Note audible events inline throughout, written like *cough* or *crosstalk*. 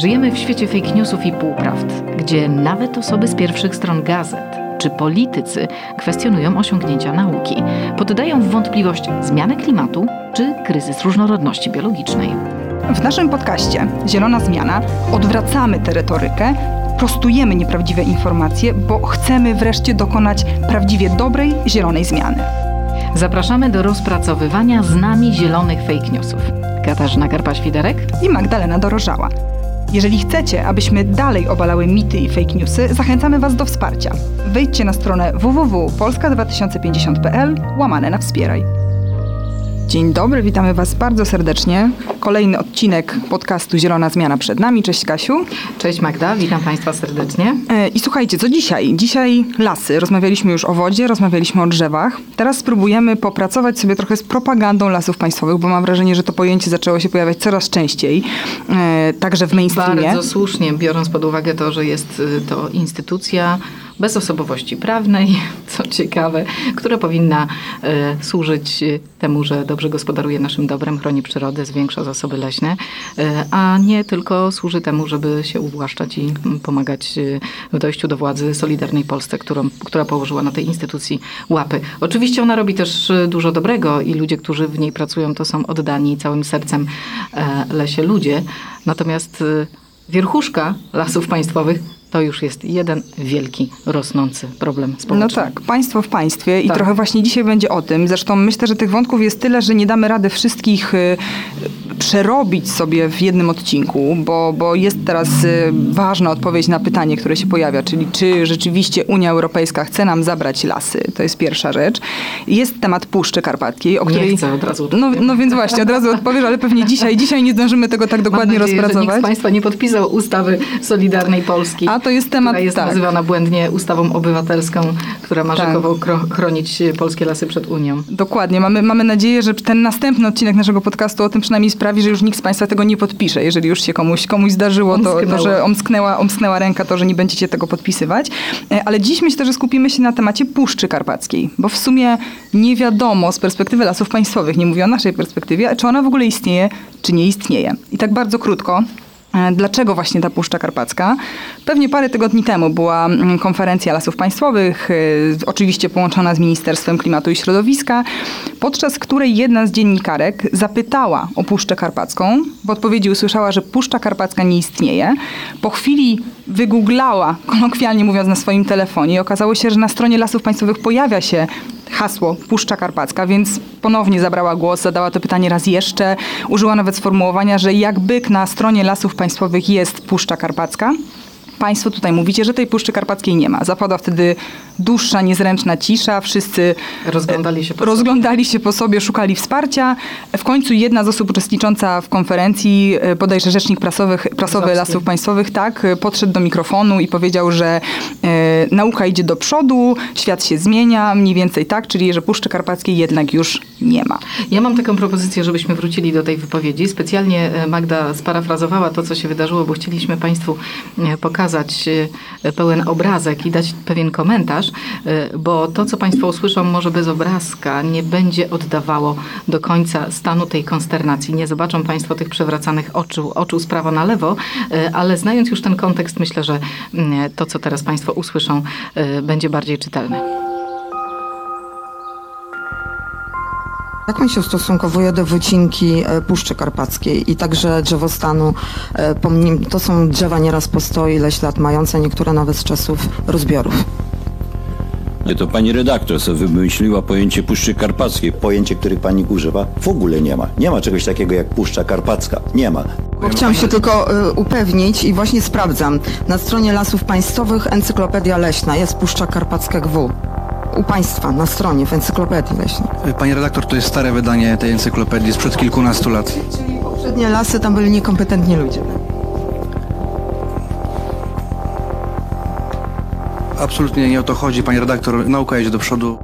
Żyjemy w świecie fake newsów i półprawd, gdzie nawet osoby z pierwszych stron gazet czy politycy kwestionują osiągnięcia nauki, poddają w wątpliwość zmianę klimatu czy kryzys różnorodności biologicznej. W naszym podcaście Zielona Zmiana odwracamy tę retorykę, prostujemy nieprawdziwe informacje, bo chcemy wreszcie dokonać prawdziwie dobrej, zielonej zmiany. Zapraszamy do rozpracowywania z nami zielonych fake newsów. Katarzyna Karpa-Świderek i Magdalena Dorożała. Jeżeli chcecie, abyśmy dalej obalały mity i fake newsy, zachęcamy Was do wsparcia. Wejdźcie na stronę www.polska2050.pl łamane na wspieraj. Dzień dobry, witamy Was bardzo serdecznie. Kolejny odcinek podcastu Zielona Zmiana przed nami. Cześć Kasiu. Cześć Magda, witam Państwa serdecznie. E, I słuchajcie, co dzisiaj? Dzisiaj lasy. Rozmawialiśmy już o wodzie, rozmawialiśmy o drzewach. Teraz spróbujemy popracować sobie trochę z propagandą lasów państwowych, bo mam wrażenie, że to pojęcie zaczęło się pojawiać coraz częściej, e, także w mainstreamie. Bardzo słusznie, biorąc pod uwagę to, że jest y, to instytucja bez osobowości prawnej, *laughs* co ciekawe, która powinna służyć temu, że dobrze gospodaruje naszym dobrem, chroni przyrodę, zwiększa zasoby leśne, y, a nie tylko służy temu, żeby się uwłaszczać i pomagać y, w dojściu do władzy Solidarnej Polsce, którą, która położyła na tej instytucji łapy. Oczywiście ona robi też dużo dobrego i ludzie, którzy w niej pracują, to są oddani całym sercem lesie ludzie. Natomiast wierchuszka lasów państwowych to już jest jeden wielki, rosnący problem społeczny. No tak, państwo w państwie i tak. trochę właśnie dzisiaj będzie o tym. Zresztą myślę, że tych wątków jest tyle, że nie damy rady wszystkich y, przerobić sobie w jednym odcinku, bo, bo jest teraz y, ważna odpowiedź na pytanie, które się pojawia, czyli czy rzeczywiście Unia Europejska chce nam zabrać lasy. To jest pierwsza rzecz. Jest temat Puszczy Karpackiej, o której... Nie chcę od razu no, no więc właśnie, od razu odpowiesz, ale pewnie dzisiaj, dzisiaj nie zdążymy tego tak dokładnie Mam nadzieję, rozpracować. Że nikt z Państwa nie podpisał ustawy Solidarnej Polski. A to jest temat, która jest tak. nazywana błędnie ustawą obywatelską, która ma tak. rzekowo chronić polskie lasy przed Unią. Dokładnie. Mamy, mamy nadzieję, że ten następny odcinek naszego podcastu o tym przynajmniej sprawi, że już nikt z Państwa tego nie podpisze. Jeżeli już się komuś, komuś zdarzyło, to, to, że omsknęła, omsknęła ręka, to, że nie będziecie tego podpisywać. E, ale dziś myślę, że skupimy się na temacie Puszczy Karpackiej, bo w sumie nie wiadomo z perspektywy lasów państwowych, nie mówię o naszej perspektywie, czy ona w ogóle istnieje, czy nie istnieje. I tak bardzo krótko, dlaczego właśnie ta Puszcza Karpacka? Pewnie parę tygodni temu była mm, konferencja Lasów Państwowych, e, oczywiście połączona z Ministerstwem Klimatu i Środowiska, podczas której jedna z dziennikarek zapytała o Puszczę Karpacką. W odpowiedzi usłyszała, że Puszcza Karpacka nie istnieje. Po chwili wygooglała, *laughs* kolokwialnie mówiąc, na swoim telefonie i okazało się, że na stronie Lasów Państwowych pojawia się hasło Puszcza Karpacka, więc ponownie zabrała głos, zadała to pytanie raz jeszcze. Użyła nawet sformułowania, że jak byk na stronie Lasów Państwowych jest Puszcza Karpacka. Państwo tutaj mówicie, że tej Puszczy Karpackiej nie ma. Zapadła wtedy dłuższa, niezręczna cisza. Wszyscy rozglądali się po, rozglądali sobie. się po sobie, szukali wsparcia. W końcu jedna z osób uczestnicząca w konferencji, e, bodajże rzecznik prasowych, prasowy Lasów Państwowych, tak, e, podszedł do mikrofonu i powiedział, że e, nauka idzie do przodu, świat się zmienia, mniej więcej tak, czyli że Puszczy Karpackiej jednak już nie ma. Ja mam taką propozycję, żebyśmy wrócili do tej wypowiedzi. Specjalnie Magda sparafrazowała to, co się wydarzyło, bo chcieliśmy Państwu pokazać, pokazać e, pełen obrazek i dać pewien komentarz, e, bo to, co Państwo usłyszą, może bez obrazka nie będzie oddawało do końca stanu tej konsternacji. Nie zobaczą Państwo tych przewracanych oczu, oczu z prawa na lewo, e, ale znając już ten kontekst, myślę, że mm, to, co teraz Państwo usłyszą, będzie bardziej czytelne. Jak pan się ustosunkowuje do wycinki e, Puszczy Karpackiej i także drzewostanu? E, to są drzewa nieraz po 100 ileś lat mające, niektóre nawet z czasów rozbiorów. Nie, to pani redaktor sobie wymyśliła pojęcie Puszczy Karpackiej. Pojęcie, których pani używa, w ogóle nie ma. Nie ma czegoś takiego jak Puszcza Karpacka. Nie ma. Bo chciałam się tylko y, upewnić i właśnie sprawdzam. Na stronie Lasów Państwowych Encyklopedia Leśna jest Puszcza Karpacka GW u Państwa na stronie w Encyklopedii Leśnej. Pani redaktor, to jest stare wydanie tej encyklopedii sprzed kilkunastu lat. Czyli poprzednie lasy tam byli niekompetentni ludzie. Absolutnie nie o to chodzi, pani redaktor. Nauka jedzie do przodu.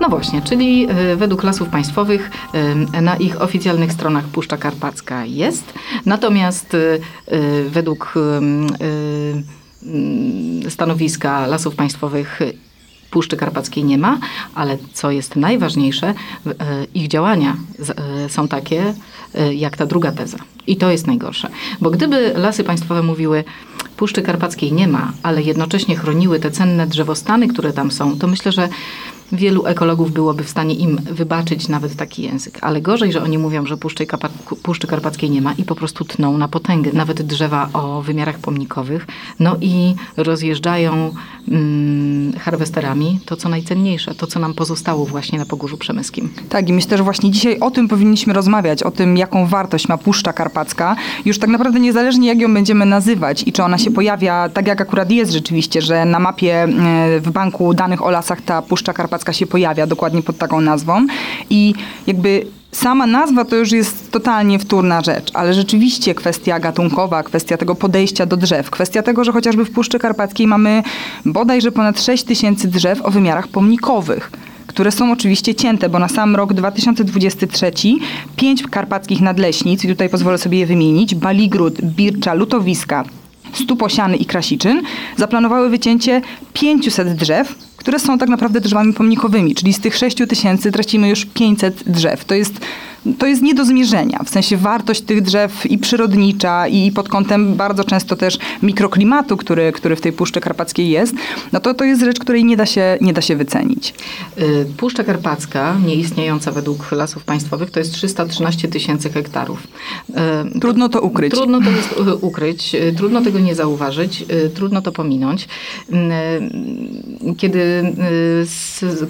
No właśnie, czyli y, według lasów państwowych y, na ich oficjalnych stronach Puszcza Karpacka jest, natomiast według stanowiska lasów państwowych Puszczy Karpackiej nie ma, ale co jest najważniejsze, e, ich działania e, są takie, e, jak ta druga teza. I to jest najgorsze. Bo gdyby lasy państwowe mówiły, Puszczy Karpackiej nie ma, ale jednocześnie chroniły te cenne drzewostany, które tam są, to myślę, że wielu ekologów byłoby w stanie im wybaczyć nawet taki język. Ale gorzej, że oni mówią, że Puszczy, Puszczy Karpackiej nie ma i po prostu tną na potęgę. Nawet drzewa o wymiarach pomnikowych. No i rozjeżdżają mm, harwesterami to, co najcenniejsze, to, co nam pozostało właśnie na Pogórzu Przemyskim. Tak i myślę, że właśnie dzisiaj o tym powinniśmy rozmawiać, o tym, jaką wartość ma Puszcza Karpacka. Już tak naprawdę niezależnie, jak ją będziemy nazywać i czy ona się pojawia, tak jak akurat jest rzeczywiście, że na mapie e, w banku danych o lasach ta Puszcza Karpacka się pojawia dokładnie pod taką nazwą. I jakby Sama nazwa to już jest totalnie wtórna rzecz, ale rzeczywiście kwestia gatunkowa, kwestia tego podejścia do drzew, kwestia tego, że chociażby w Puszczy Karpackiej mamy bodajże ponad 6 tysięcy drzew o wymiarach pomnikowych które są oczywiście cięte, bo na sam rok 2023 pięć karpackich nadleśnic, i tutaj pozwolę sobie je wymienić, Baligród, Bircza, Lutowiska, Stuposiany i Krasiczyn, zaplanowały wycięcie 500 drzew, które są tak naprawdę drzewami pomnikowymi, czyli z tych 6 tysięcy tracimy już 500 drzew. To jest to jest nie do zmierzenia. W sensie wartość tych drzew i przyrodnicza, i pod kątem bardzo często też mikroklimatu, który, który w tej Puszczy Karpackiej jest, no to to jest rzecz, której nie da się, nie da się wycenić. Y, Puszcza Karpacka, nieistniejąca według lasów państwowych, to jest 313 tysięcy hektarów. Y, trudno to ukryć. Trudno to jest y, ukryć, trudno tego nie zauważyć, trudno to pominąć. Kiedy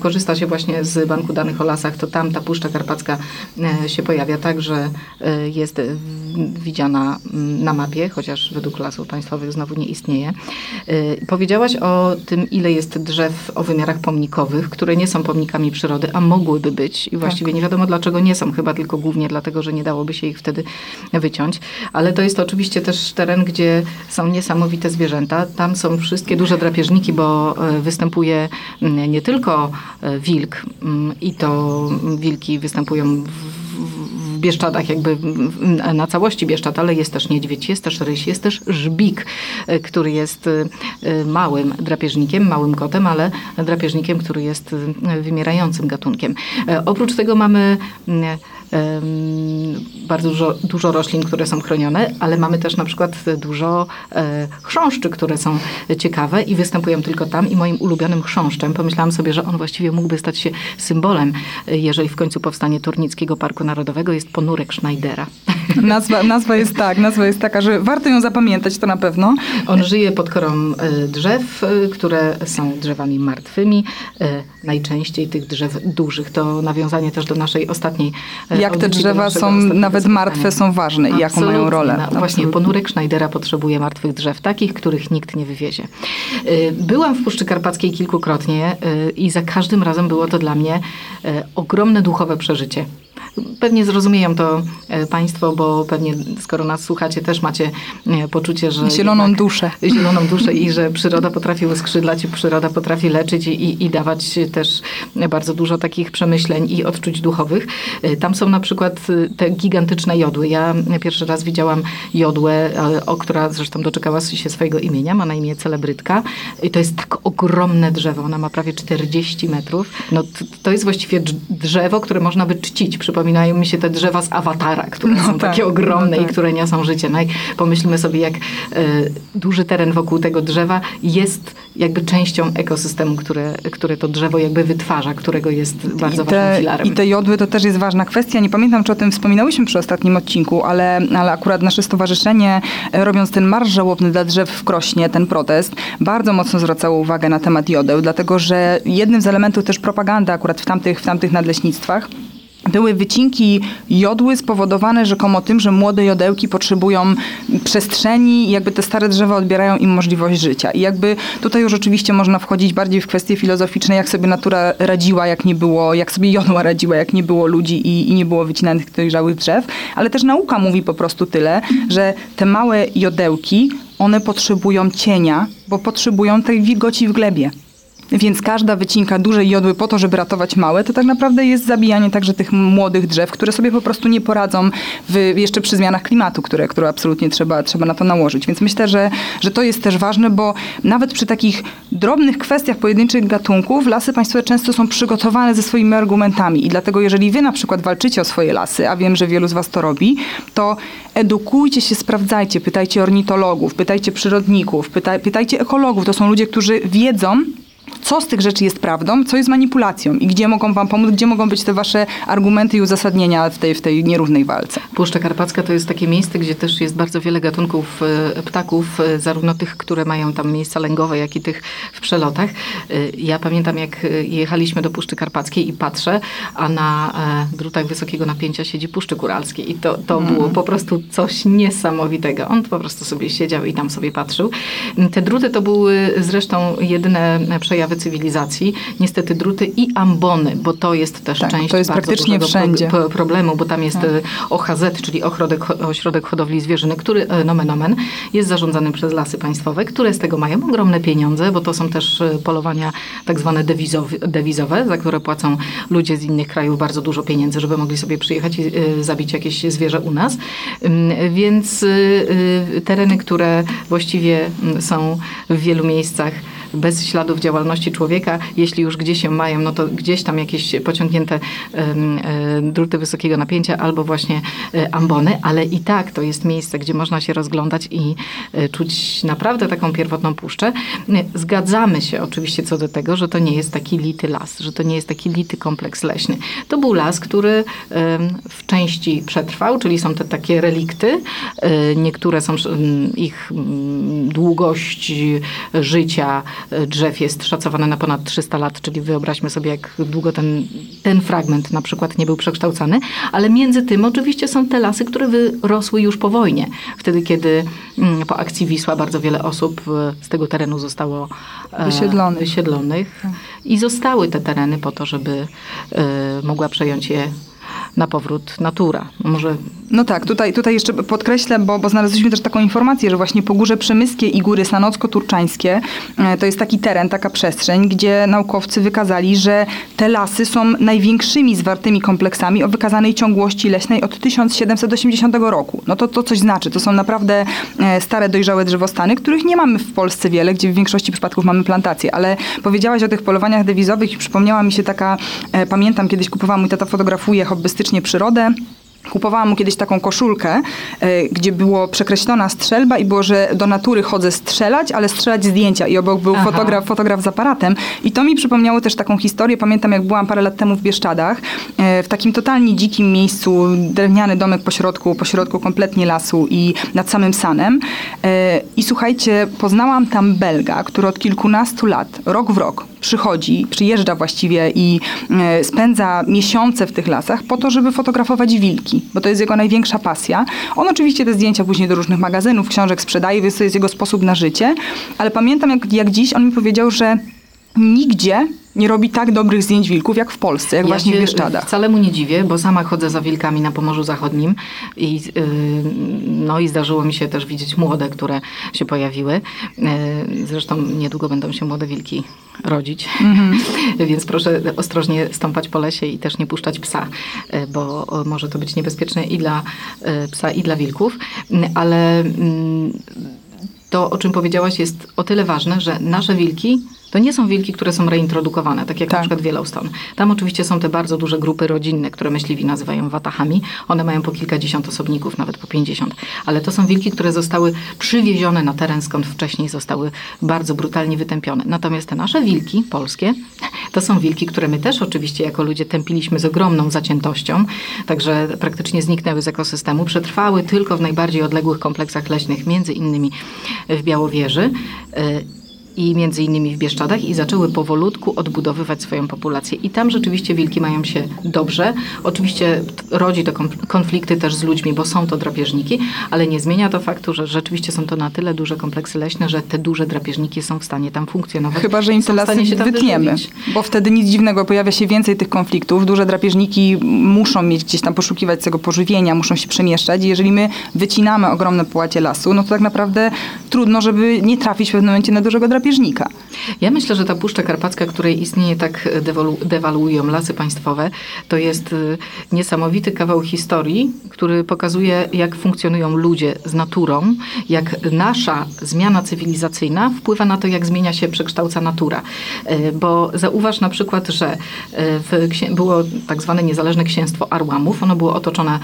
korzysta się właśnie z Banku Danych o Lasach, to tam ta Puszcza Karpacka się pojawia tak, że e, jest widziana mm, na mapie, chociaż według lasów państwowych znowu nie istnieje. E, powiedziałaś o tym, ile jest drzew o wymiarach pomnikowych, które nie są pomnikami przyrody, a mogłyby być i właściwie tak. nie wiadomo dlaczego nie są, chyba tylko głównie dlatego, że nie dałoby się ich wtedy wyciąć. Ale to jest oczywiście też teren, gdzie są niesamowite zwierzęta. Tam są wszystkie duże drapieżniki, bo e, występuje mm, nie tylko wilk mm, i to wilki występują w Bieszczadach, jakby na całości Bieszczad, ale jest też niedźwiedź, jest też ryś, jest też żbik, e, który jest e, małym drapieżnikiem, małym kotem, ale drapieżnikiem, który jest e, wymierającym gatunkiem. Oprócz tego mamy bardzo dużo, dużo roślin, które są chronione, ale mamy też na przykład dużo e, chrząszczy, które są ciekawe i występują tylko tam. I moim ulubionym chrząszczem, pomyślałam sobie, że on właściwie mógłby stać się symbolem, e, jeżeli w końcu powstanie Turnickiego Parku Narodowego, jest ponurek Schneidera. *laughs* Nazwa, nazwa jest tak, nazwa jest taka, że warto ją zapamiętać, to na pewno. On żyje pod korą e, drzew, które są drzewami martwymi, najczęściej tych drzew dużych. To nawiązanie też do naszej ostatniej jak te drzewa są nawet martwe, są ważne i jaką mają rolę. No, właśnie ponurek Schneidera potrzebuje martwych drzew, takich, których nikt nie wywiezie. Y, byłam w Puszczy Karpackiej kilkukrotnie y, i za każdym razem było to dla mnie y, ogromne duchowe przeżycie. Pewnie zrozumieją to e, Państwo, bo pewnie skoro nas słuchacie, też macie e, poczucie, że... Zieloną duszę. Zieloną duszę i że przyroda potrafi uskrzydlać i przyroda potrafi leczyć i, i, i dawać też bardzo dużo takich przemyśleń i odczuć duchowych. E, tam są na przykład te gigantyczne jodły. Ja pierwszy raz widziałam jodłę, o która zresztą doczekała się swojego imienia, ma na imię celebrytka. I to jest tak ogromne drzewo, ona ma prawie 40 metrów. No, to jest właściwie drzewo, które można by czcić. Przypomnę przypominają mi się te drzewa z awatara, które no są tak, takie ogromne no tak. i które niosą życie. No i pomyślmy sobie, jak y, duży teren wokół tego drzewa jest jakby częścią ekosystemu, które, które to drzewo jakby wytwarza, którego jest bardzo I te, ważnym filarem. I te jodły to też jest ważna kwestia. Nie pamiętam, czy o tym wspominałyśmy przy ostatnim odcinku, ale, ale akurat nasze stowarzyszenie, e, robiąc ten marsz żałobny dla drzew w Krośnie, ten protest, bardzo mocno zwracało uwagę na temat jodeł, dlatego że jednym z elementów też propagandy akurat w tamtych, w tamtych nadleśnictwach były wycinki jodły spowodowane rzekomo tym, że młode jodełki potrzebują przestrzeni i jakby te stare drzewa odbierają im możliwość życia. I jakby tutaj już oczywiście można wchodzić bardziej w kwestie filozoficzne, jak sobie natura radziła, jak nie było, jak sobie jodła radziła, jak nie było ludzi i, i nie było wycinanych dojrzałych drzew, ale też nauka mówi po prostu tyle, że te małe jodełki, one potrzebują cienia, bo potrzebują tej wilgoci w glebie. Więc każda wycinka dużej jodły po to, żeby ratować małe, to tak naprawdę jest zabijanie także tych młodych drzew, które sobie po prostu nie poradzą w, jeszcze przy zmianach klimatu, które, które absolutnie trzeba, trzeba na to nałożyć. Więc myślę, że, że to jest też ważne, bo nawet przy takich drobnych kwestiach pojedynczych gatunków lasy państwowe często są przygotowane ze swoimi argumentami i dlatego jeżeli wy na przykład walczycie o swoje lasy, a wiem, że wielu z was to robi, to edukujcie się, sprawdzajcie, pytajcie ornitologów, pytajcie przyrodników, pytaj, pytajcie ekologów. To są ludzie, którzy wiedzą, co z tych rzeczy jest prawdą, co jest manipulacją i gdzie mogą wam pomóc, gdzie mogą być te wasze argumenty i uzasadnienia w tej, w tej nierównej walce. Puszcza Karpacka to jest takie miejsce, gdzie też jest bardzo wiele gatunków e, ptaków, e, zarówno tych, które mają tam miejsca lęgowe, jak i tych w przelotach. E, ja pamiętam, jak jechaliśmy do Puszczy Karpackiej i patrzę, a na drutach wysokiego napięcia siedzi Puszczy Kuralskiej i to, to mm. było po prostu coś niesamowitego. On po prostu sobie siedział i tam sobie patrzył. Te druty to były zresztą jedyne przejawy cywilizacji. Niestety druty i ambony, bo to jest też tak, część to jest praktycznie wszędzie. Pro, problemu, bo tam jest tak. E, OHZ, czyli Ochrodek, Ośrodek Hodowli Zwierzyny, który, e, nomen omen, jest zarządzany przez Lasy Państwowe, które z tego mają ogromne pieniądze, bo to są też e, polowania tak zwane dewizowe, dewizowe za które płacą ludzie z innych krajów bardzo dużo pieniędzy, żeby mogli sobie przyjechać i zabić jakieś zwierzę u nas. Więc tereny, które właściwie są w wielu miejscach bez śladów działalności człowieka. Jeśli już gdzieś się mają, no to gdzieś tam jakieś pociągnięte druty wysokiego napięcia albo właśnie e, ambony, ale i tak to jest miejsce, gdzie można się rozglądać i e, czuć naprawdę taką pierwotną puszczę. Zgadzamy się oczywiście co do tego, że to nie jest taki lity las, że to nie jest taki lity kompleks leśny. To był las, który w części przetrwał, czyli są te takie relikty. E, niektóre są ich długość życia drzew jest szacowane na ponad 300 lat, czyli wyobraźmy sobie, jak długo ten, ten fragment na przykład nie był przekształcany, ale między tym oczywiście są te lasy, które wyrosły już po wojnie. Wtedy, kiedy mm, po akcji Wisła bardzo wiele osób e, z tego terenu zostało e, wysiedlonych, wysiedlonych tak. i zostały te tereny po to, żeby e, mogła przejąć je na powrót natura. Może... No tak, tutaj, tutaj jeszcze podkreślę, bo, bo znaleźliśmy też taką informację, że właśnie Pogórze Przemyskie i Góry Sanocko-Turczańskie e, to jest taki teren, taka przestrzeń, gdzie naukowcy wykazali, że te lasy są największymi zwartymi kompleksami o wykazanej ciągłości leśnej od 1780 roku. No to to coś znaczy. To są naprawdę e, stare, dojrzałe drzewostany, których nie mamy w Polsce wiele, gdzie w większości przypadków mamy plantacje. Ale powiedziałaś o tych polowaniach dewizowych i przypomniała mi się taka, e, pamiętam kiedyś kupowałam, mój tata fotografuje hobbystycznie przyrodę. Kupowałam mu kiedyś taką koszulkę, y, gdzie było przekreślona strzelba i było, że do natury chodzę strzelać, ale strzelać zdjęcia. I obok był fotograf, fotograf z aparatem. I to mi przypomniało też taką historię. Pamiętam, jak byłam parę lat temu w Bieszczadach, y, w takim totalnie dzikim miejscu, drewniany domek pośrodku, pośrodku kompletnie lasu i nad samym Sanem. Y, I słuchajcie, poznałam tam Belga, który od kilkunastu lat, rok w rok, przychodzi, przyjeżdża właściwie i spędza miesiące w tych lasach po to, żeby fotografować wilki bo to jest jego największa pasja. On oczywiście te zdjęcia później do różnych magazynów, książek sprzedaje, więc to jest jego sposób na życie, ale pamiętam jak, jak dziś on mi powiedział, że nigdzie nie robi tak dobrych zdjęć wilków jak w Polsce, jak ja właśnie w Bieszczadach. wcale mu nie dziwię, bo sama chodzę za wilkami na Pomorzu Zachodnim i, yy, no i zdarzyło mi się też widzieć młode, które się pojawiły. Yy, zresztą niedługo będą się młode wilki rodzić, mm-hmm. *laughs* więc proszę ostrożnie stąpać po lesie i też nie puszczać psa, yy, bo może to być niebezpieczne i dla yy, psa, i dla wilków, ale mm, to, o czym powiedziałaś, jest o tyle ważne, że nasze wilki to nie są wilki, które są reintrodukowane, tak jak tak. na przykład w Yellowstone. Tam oczywiście są te bardzo duże grupy rodzinne, które myśliwi nazywają watachami. One mają po kilkadziesiąt osobników, nawet po pięćdziesiąt. Ale to są wilki, które zostały przywiezione na teren, skąd wcześniej zostały bardzo brutalnie wytępione. Natomiast te nasze wilki polskie, *laughs* to są wilki, które my też oczywiście jako ludzie tępiliśmy z ogromną zaciętością, także praktycznie zniknęły z ekosystemu. Przetrwały tylko w najbardziej odległych kompleksach leśnych, między innymi w Białowieży i między innymi w Bieszczadach i zaczęły powolutku odbudowywać swoją populację. I tam rzeczywiście wilki mają się dobrze. Oczywiście rodzi to konflikty też z ludźmi, bo są to drapieżniki, ale nie zmienia to faktu, że rzeczywiście są to na tyle duże kompleksy leśne, że te duże drapieżniki są w stanie tam funkcjonować. Chyba, że im te lasy wytniemy, bo wtedy nic dziwnego, pojawia się więcej tych konfliktów. Duże drapieżniki muszą mieć gdzieś tam poszukiwać tego pożywienia, muszą się przemieszczać i jeżeli my wycinamy ogromne połacie lasu, no to tak naprawdę trudno, żeby nie trafić w pewnym momencie na dużego drapieżnika drapieżnika. Ja myślę, że ta Puszcza Karpacka, której istnieje tak dewalu dewaluują lasy państwowe, to jest y, niesamowity kawał historii, który pokazuje, jak funkcjonują ludzie z naturą, jak nasza zmiana cywilizacyjna wpływa na to, jak zmienia się, przekształca natura. Y, bo zauważ na przykład, że y, w, było tak zwane niezależne księstwo Arłamów. Ono było otoczone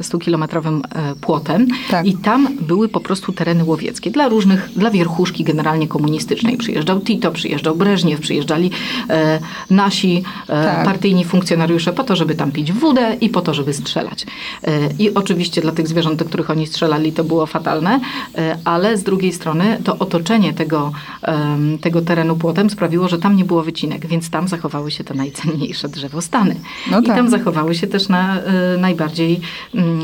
100-kilometrowym mm, płotem tak. i tam były po prostu tereny łowieckie dla różnych, dla wierchuszki generalnie komunistycznej. Przyjeżdżał Tito, przyjeżdżał Breżniew, przyjeżdżali e, nasi e, tak. partyjni funkcjonariusze po to, żeby tam pić wódę i po to, żeby strzelać. E, I oczywiście dla tych zwierząt, do których oni strzelali, to było fatalne, e, ale z drugiej strony to otoczenie tego, tego terenu płotem sprawiło, że tam nie było wycinek, więc tam zachowały się te najcenniejsze drzewostany. No tak. I tam zachowały się też na e, najbardziej, mm,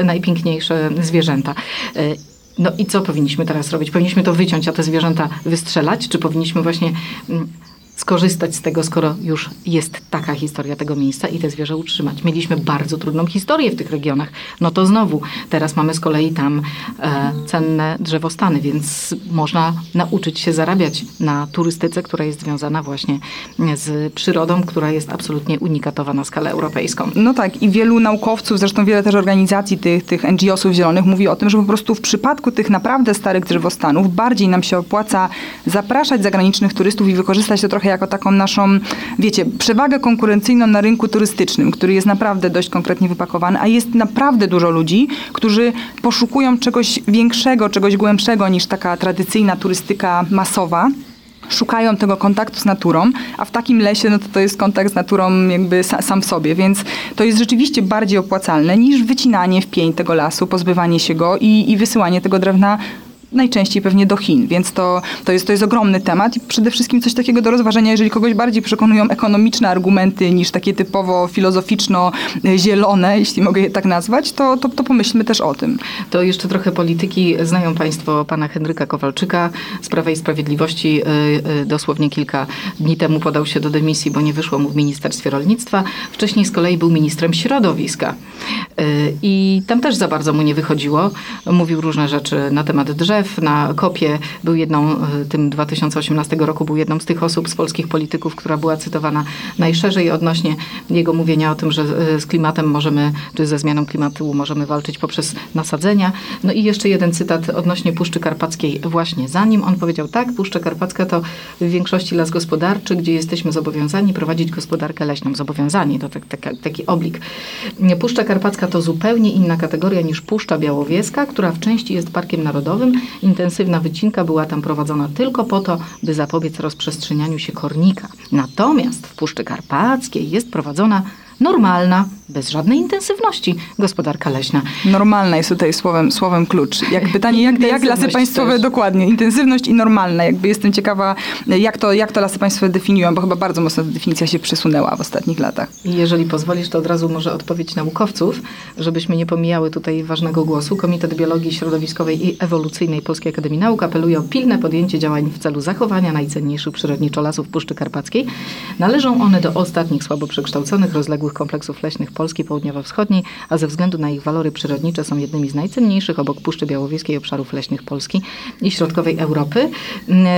e, najpiękniejsze zwierzęta. No i co powinniśmy teraz robić? Powinniśmy to wyciąć, a te zwierzęta wystrzelać? Czy powinniśmy właśnie mm, skorzystać z tego, skoro już jest taka historia tego miejsca i te zwierzę utrzymać. Mieliśmy bardzo trudną historię w tych regionach. No to znowu, teraz mamy z kolei tam e, cenne drzewostany, więc można nauczyć się zarabiać na turystyce, która jest związana właśnie z przyrodą, która jest absolutnie unikatowa na skalę europejską. No tak i wielu naukowców, zresztą wiele też organizacji tych, tych NGO-sów zielonych mówi o tym, że po prostu w przypadku tych naprawdę starych drzewostanów bardziej nam się opłaca zapraszać zagranicznych turystów i wykorzystać to trochę jako taką naszą, wiecie, przewagę konkurencyjną na rynku turystycznym, który jest naprawdę dość konkretnie wypakowany, a jest naprawdę dużo ludzi, którzy poszukują czegoś większego, czegoś głębszego niż taka tradycyjna turystyka masowa szukają tego kontaktu z naturą, a w takim lesie no to, to jest kontakt z naturą jakby sam w sobie, więc to jest rzeczywiście bardziej opłacalne niż wycinanie w pień tego lasu, pozbywanie się go i, i wysyłanie tego drewna najczęściej pewnie do Chin, więc to, to, jest, to jest ogromny temat i przede wszystkim coś takiego do rozważenia, jeżeli kogoś bardziej przekonują ekonomiczne argumenty niż takie typowo filozoficzno-zielone, jeśli mogę je tak nazwać, to, to, to pomyślmy też o tym. To jeszcze trochę polityki. Znają Państwo pana Henryka Kowalczyka z Prawa i Sprawiedliwości. Y, y, dosłownie kilka dni temu podał się do dymisji, bo nie wyszło mu w Ministerstwie Rolnictwa. Wcześniej z kolei był ministrem środowiska. I tam też za bardzo mu nie wychodziło. Mówił różne rzeczy na temat drzew, na kopie był jedną, e, tym 2018 roku był jedną z tych osób z polskich polityków, która była cytowana najszerzej odnośnie jego mówienia o tym, że e, z klimatem możemy, czy ze zmianą klimatu możemy walczyć poprzez nasadzenia. No i jeszcze jeden cytat odnośnie Puszczy Karpackiej właśnie zanim on powiedział tak, Puszcza Karpacka to w większości las gospodarczy, gdzie jesteśmy zobowiązani prowadzić gospodarkę leśną. Zobowiązani, to tak, tak, taki oblik. Puszcza Karpacka to zupełnie inna kategoria niż Puszcza Białowieska, która w części jest parkiem narodowym, Intensywna wycinka była tam prowadzona tylko po to, by zapobiec rozprzestrzenianiu się kornika. Natomiast w Puszczy Karpackiej jest prowadzona normalna, bez żadnej intensywności gospodarka leśna. Normalna jest tutaj słowem, słowem klucz. Jak pytanie, jak, jak lasy państwowe też. dokładnie, intensywność i normalna. Jakby jestem ciekawa, jak to, jak to lasy państwowe definiują, bo chyba bardzo mocno ta definicja się przesunęła w ostatnich latach. I jeżeli pozwolisz, to od razu może odpowiedź naukowców, żebyśmy nie pomijały tutaj ważnego głosu. Komitet Biologii Środowiskowej i Ewolucyjnej Polskiej Akademii Nauk apeluje o pilne podjęcie działań w celu zachowania najcenniejszych przyrodniczo lasów Puszczy Karpackiej. Należą one do ostatnich słabo przekształconych, rozległych kompleksów leśnych Polski Południowo-Wschodniej, a ze względu na ich walory przyrodnicze są jednymi z najcenniejszych obok Puszczy Białowieskiej obszarów leśnych Polski i środkowej Europy.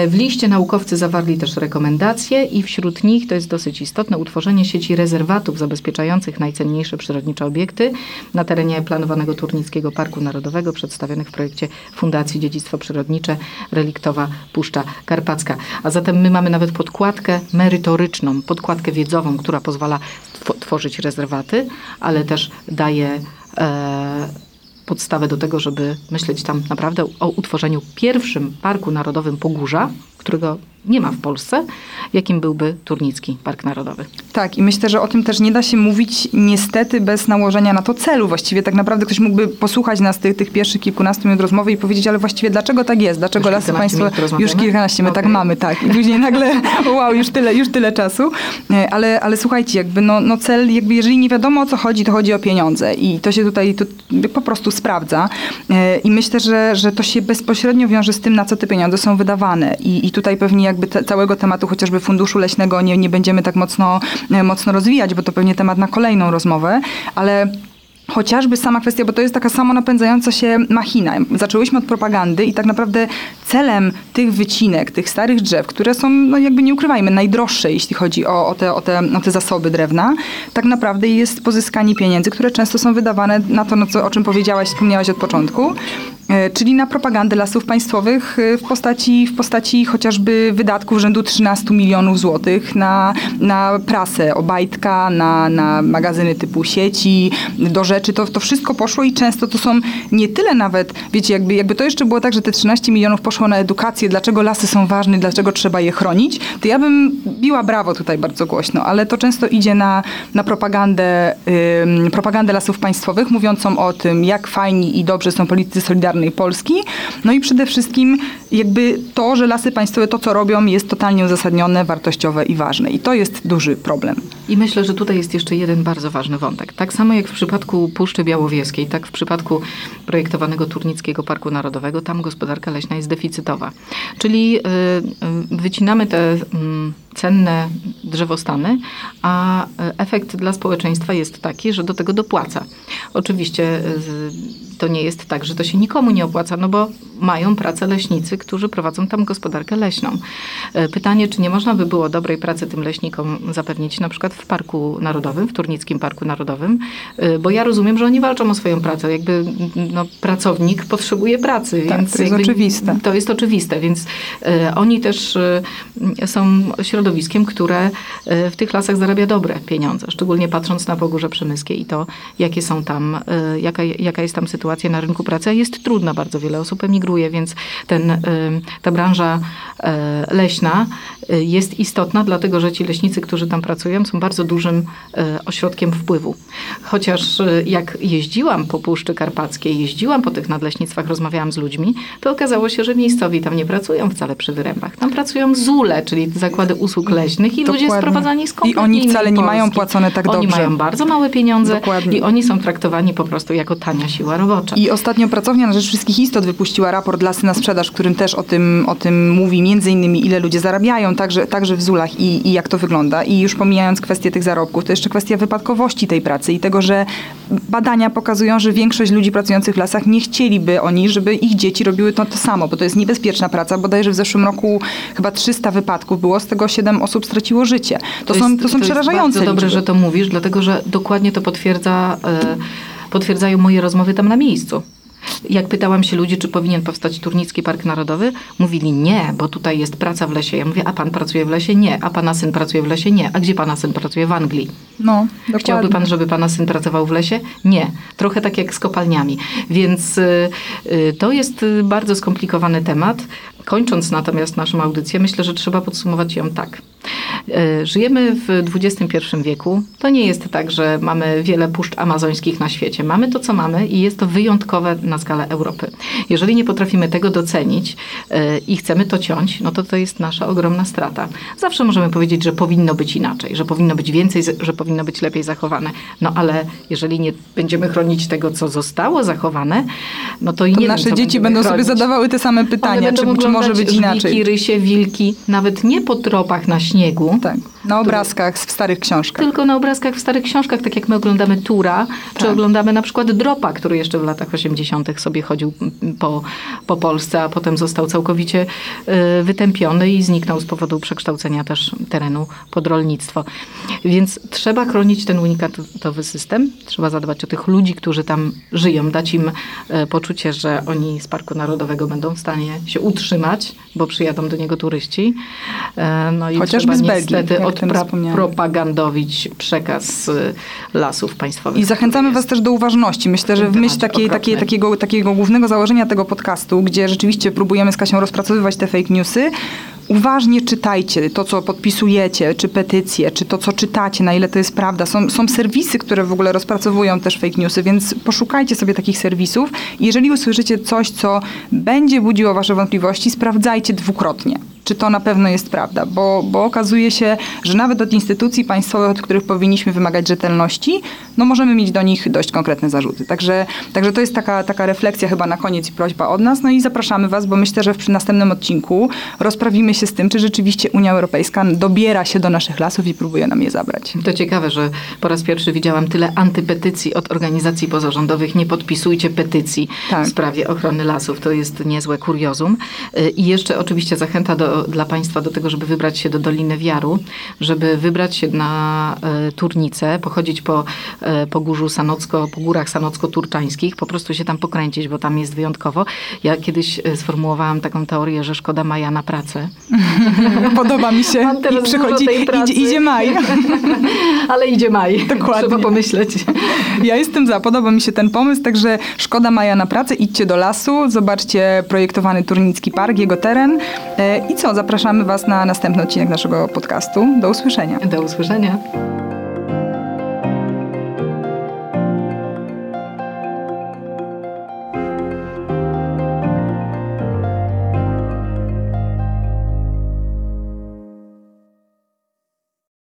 W liście naukowcy zawarli też rekomendacje i wśród nich to jest dosyć istotne utworzenie sieci rezerwatów zabezpieczających najcenniejsze przyrodnicze obiekty na terenie planowanego Turnickiego Parku Narodowego przedstawionych w projekcie Fundacji Dziedzictwo Przyrodnicze Reliktowa Puszcza Karpacka. A zatem my mamy nawet podkładkę merytoryczną, podkładkę wiedzową, która pozwala tworzyć rezerwaty, ale też daje e, podstawę do tego, żeby myśleć tam naprawdę o utworzeniu pierwszym Parku Narodowym Pogórza, którego nie ma w Polsce, jakim byłby Turnicki Park Narodowy. Tak, i myślę, że o tym też nie da się mówić niestety bez nałożenia na to celu. Właściwie tak naprawdę ktoś mógłby posłuchać nas tych, tych pierwszych kilkunastu minut rozmowy i powiedzieć, ale właściwie dlaczego tak jest? Dlaczego już lasy państwo... Już kilkanaście, my okay. tak mamy, tak. I później nagle, *laughs* wow, już tyle, już tyle czasu. E, ale, ale słuchajcie, jakby no, no cel, jakby jeżeli nie wiadomo o co chodzi, to chodzi o pieniądze. I to się tutaj to po prostu sprawdza. E, I myślę, że, że to się bezpośrednio wiąże z tym, na co te pieniądze są wydawane. I, i tutaj pewnie jakby te, całego tematu chociażby funduszu leśnego nie, nie będziemy tak mocno, e, mocno rozwijać, bo to pewnie temat na kolejną rozmowę, ale chociażby sama kwestia, bo to jest taka samonapędzająca się machina. Zaczęłyśmy od propagandy i tak naprawdę celem tych wycinek, tych starych drzew, które są, no jakby nie ukrywajmy, najdroższe, jeśli chodzi o, o, te, o, te, o te zasoby drewna, tak naprawdę jest pozyskanie pieniędzy, które często są wydawane na to, no co, o czym powiedziałaś, wspomniałaś od początku, e, czyli na propagandę lasów państwowych e, w postaci, w postaci chociażby wydatków rzędu 13 milionów złotych na, na prasę, Obajtka, na, na magazyny typu sieci, do rzeczy. To, to wszystko poszło i często to są nie tyle nawet, wiecie, jakby, jakby to jeszcze było tak, że te 13 milionów poszło na edukację, dlaczego lasy są ważne, dlaczego trzeba je chronić, to ja bym biła brawo tutaj bardzo głośno, ale to często idzie na, na propagandę, propagandę lasów państwowych, mówiącą o tym, jak fajni i dobrze są politycy Solidarnej Polski. No i przede wszystkim jakby to, że lasy państwowe to, co robią, jest totalnie uzasadnione, wartościowe i ważne. I to jest duży problem. I myślę, że tutaj jest jeszcze jeden bardzo ważny wątek. Tak samo jak w przypadku Puszczy Białowieskiej, tak w przypadku projektowanego Turnickiego Parku Narodowego, tam gospodarka leśna jest deficytowa. Czyli y, y, wycinamy te mm, cenne drzewostany, a efekt dla społeczeństwa jest taki, że do tego dopłaca. Oczywiście to nie jest tak, że to się nikomu nie opłaca, no bo mają pracę leśnicy, którzy prowadzą tam gospodarkę leśną. E, pytanie, czy nie można by było dobrej pracy tym leśnikom zapewnić na przykład w Parku Narodowym, w Turnickim Parku Narodowym, e, bo ja rozumiem, że oni walczą o swoją pracę. Jakby no, pracownik potrzebuje pracy. Tak, więc to jest oczywiste. To jest oczywiste, więc e, oni też są środowiskiem, które w tych lasach zarabia dobre pieniądze, szczególnie patrząc na Pogórze Przemyskie i to, jakie są tam, jaka, jaka jest tam sytuacja na rynku pracy. Jest trudna, bardzo wiele osób emigruje, więc ten, ta branża leśna jest istotna, dlatego że ci leśnicy, którzy tam pracują, są bardzo dużym ośrodkiem wpływu. Chociaż jak jeździłam po Puszczy Karpackiej, jeździłam po tych nadleśnictwach, rozmawiałam z ludźmi, to okazało się, że miejscowi tam nie pracują wcale przy wyrębach. Tam pracują ZULE, czyli zakłady usług leśnych i Dokładnie. ludzie sprowadzani z I oni wcale nie mają płacone tak oni dobrze. Oni mają bardzo małe pieniądze Dokładnie. i oni są traktowani po prostu jako tania siła robocza. I ostatnio pracownia na rzecz wszystkich istot wypuściła raport Lasy na sprzedaż, w którym też o tym, o tym mówi, między innymi ile ludzie zarabiają, także, także w Zulach i, i jak to wygląda. I już pomijając kwestię tych zarobków, to jeszcze kwestia wypadkowości tej pracy i tego, że badania pokazują, że większość ludzi pracujących w lasach nie chcieliby oni, żeby ich dzieci robiły to, to samo, bo to jest niebezpieczna praca. Bodajże w zeszłym roku chyba 300 wypadków było, z tego 7 osób straciło życie. To, to są, jest, to są to przerażające jest dobrze, że to mówisz, dlatego że dokładnie to potwierdza, e, potwierdzają moje rozmowy tam na miejscu. Jak pytałam się ludzi, czy powinien powstać Turnicki Park Narodowy, mówili nie, bo tutaj jest praca w lesie. Ja mówię, a pan pracuje w lesie? Nie. A pana syn pracuje w lesie? Nie. A gdzie pana syn pracuje? W Anglii. No, dokładnie. Chciałby pan, żeby pana syn pracował w lesie? Nie. Trochę tak jak z kopalniami. Więc y, y, to jest bardzo skomplikowany temat. Kończąc natomiast naszą audycję, myślę, że trzeba podsumować ją tak. E, żyjemy w XXI wieku. To nie jest tak, że mamy wiele puszcz amazońskich na świecie. Mamy to, co mamy i jest to wyjątkowe na skalę Europy. Jeżeli nie potrafimy tego docenić e, i chcemy to ciąć, no to to jest nasza ogromna strata. Zawsze możemy powiedzieć, że powinno być inaczej, że powinno być więcej, że powinno być lepiej zachowane. No ale jeżeli nie będziemy chronić tego, co zostało zachowane, no to i to nie nasze wiem, dzieci będą chronić. sobie zadawały te same pytania, czy, czy może być inaczej. Wilki, rysie, wilki, nawet nie po tropach na śniegu. Tak, na obrazkach w starych książkach. Tylko na obrazkach w starych książkach, tak jak my oglądamy Tura, tak. czy oglądamy na przykład Dropa, który jeszcze w latach 80. sobie chodził po, po Polsce, a potem został całkowicie y, wytępiony i zniknął z powodu przekształcenia też terenu pod rolnictwo. Więc trzeba chronić ten unikatowy system, trzeba zadbać o tych ludzi, którzy tam żyją, dać im y, poczucie, że oni z Parku Narodowego będą w stanie się utrzymać, bo przyjadą do niego turyści. Y, no i Chociażby z Belgii, niestety odpropagandowić przekaz y, lasów państwowych. I zachęcamy Was też do uważności. Myślę, że w myśl takiej, takiej, takiego, takiego głównego założenia tego podcastu, gdzie rzeczywiście próbujemy z Kasią rozpracowywać te fake newsy, uważnie czytajcie to, co podpisujecie, czy petycje, czy to, co czytacie, na ile to jest prawda. Są, są serwisy, które w ogóle rozpracowują też fake newsy, więc poszukajcie sobie takich serwisów. Jeżeli usłyszycie coś, co będzie budziło wasze wątpliwości, sprawdzajcie dwukrotnie. Czy to na pewno jest prawda, bo, bo okazuje się, że nawet od instytucji państwowych, od których powinniśmy wymagać rzetelności, no możemy mieć do nich dość konkretne zarzuty. Także, także to jest taka, taka refleksja chyba na koniec i prośba od nas. No i zapraszamy Was, bo myślę, że w następnym odcinku rozprawimy się z tym, czy rzeczywiście Unia Europejska dobiera się do naszych lasów i próbuje nam je zabrać. To ciekawe, że po raz pierwszy widziałam tyle antypetycji od organizacji pozarządowych. Nie podpisujcie petycji Tak. w sprawie ochrony lasów. To jest niezłe kuriozum. Y, I jeszcze oczywiście zachęta do, dla Państwa do tego, żeby wybrać się do Doliny Wiaru, żeby wybrać się na e, Turnicę, pochodzić po, e, po górzu Sanocko, po górach sanocko-turczańskich, po prostu się tam pokręcić, bo tam jest wyjątkowo. Ja kiedyś e, sformułowałam taką teorię, że szkoda maja na pracę. *laughs* Podoba mi się. Mam teraz I przychodzi, idzie, idzie maj. *laughs* Ale idzie maj. *laughs* Dokładnie. Trzeba pomyśleć. Ja jestem za, podoba mi się ten pomysł, także szkoda maja na pracę, idźcie do lasu, zobaczcie projektowany Turnicki Park, jego teren e, i co, zapraszamy Was na następny odcinek naszego podcastu. Do usłyszenia. Do usłyszenia.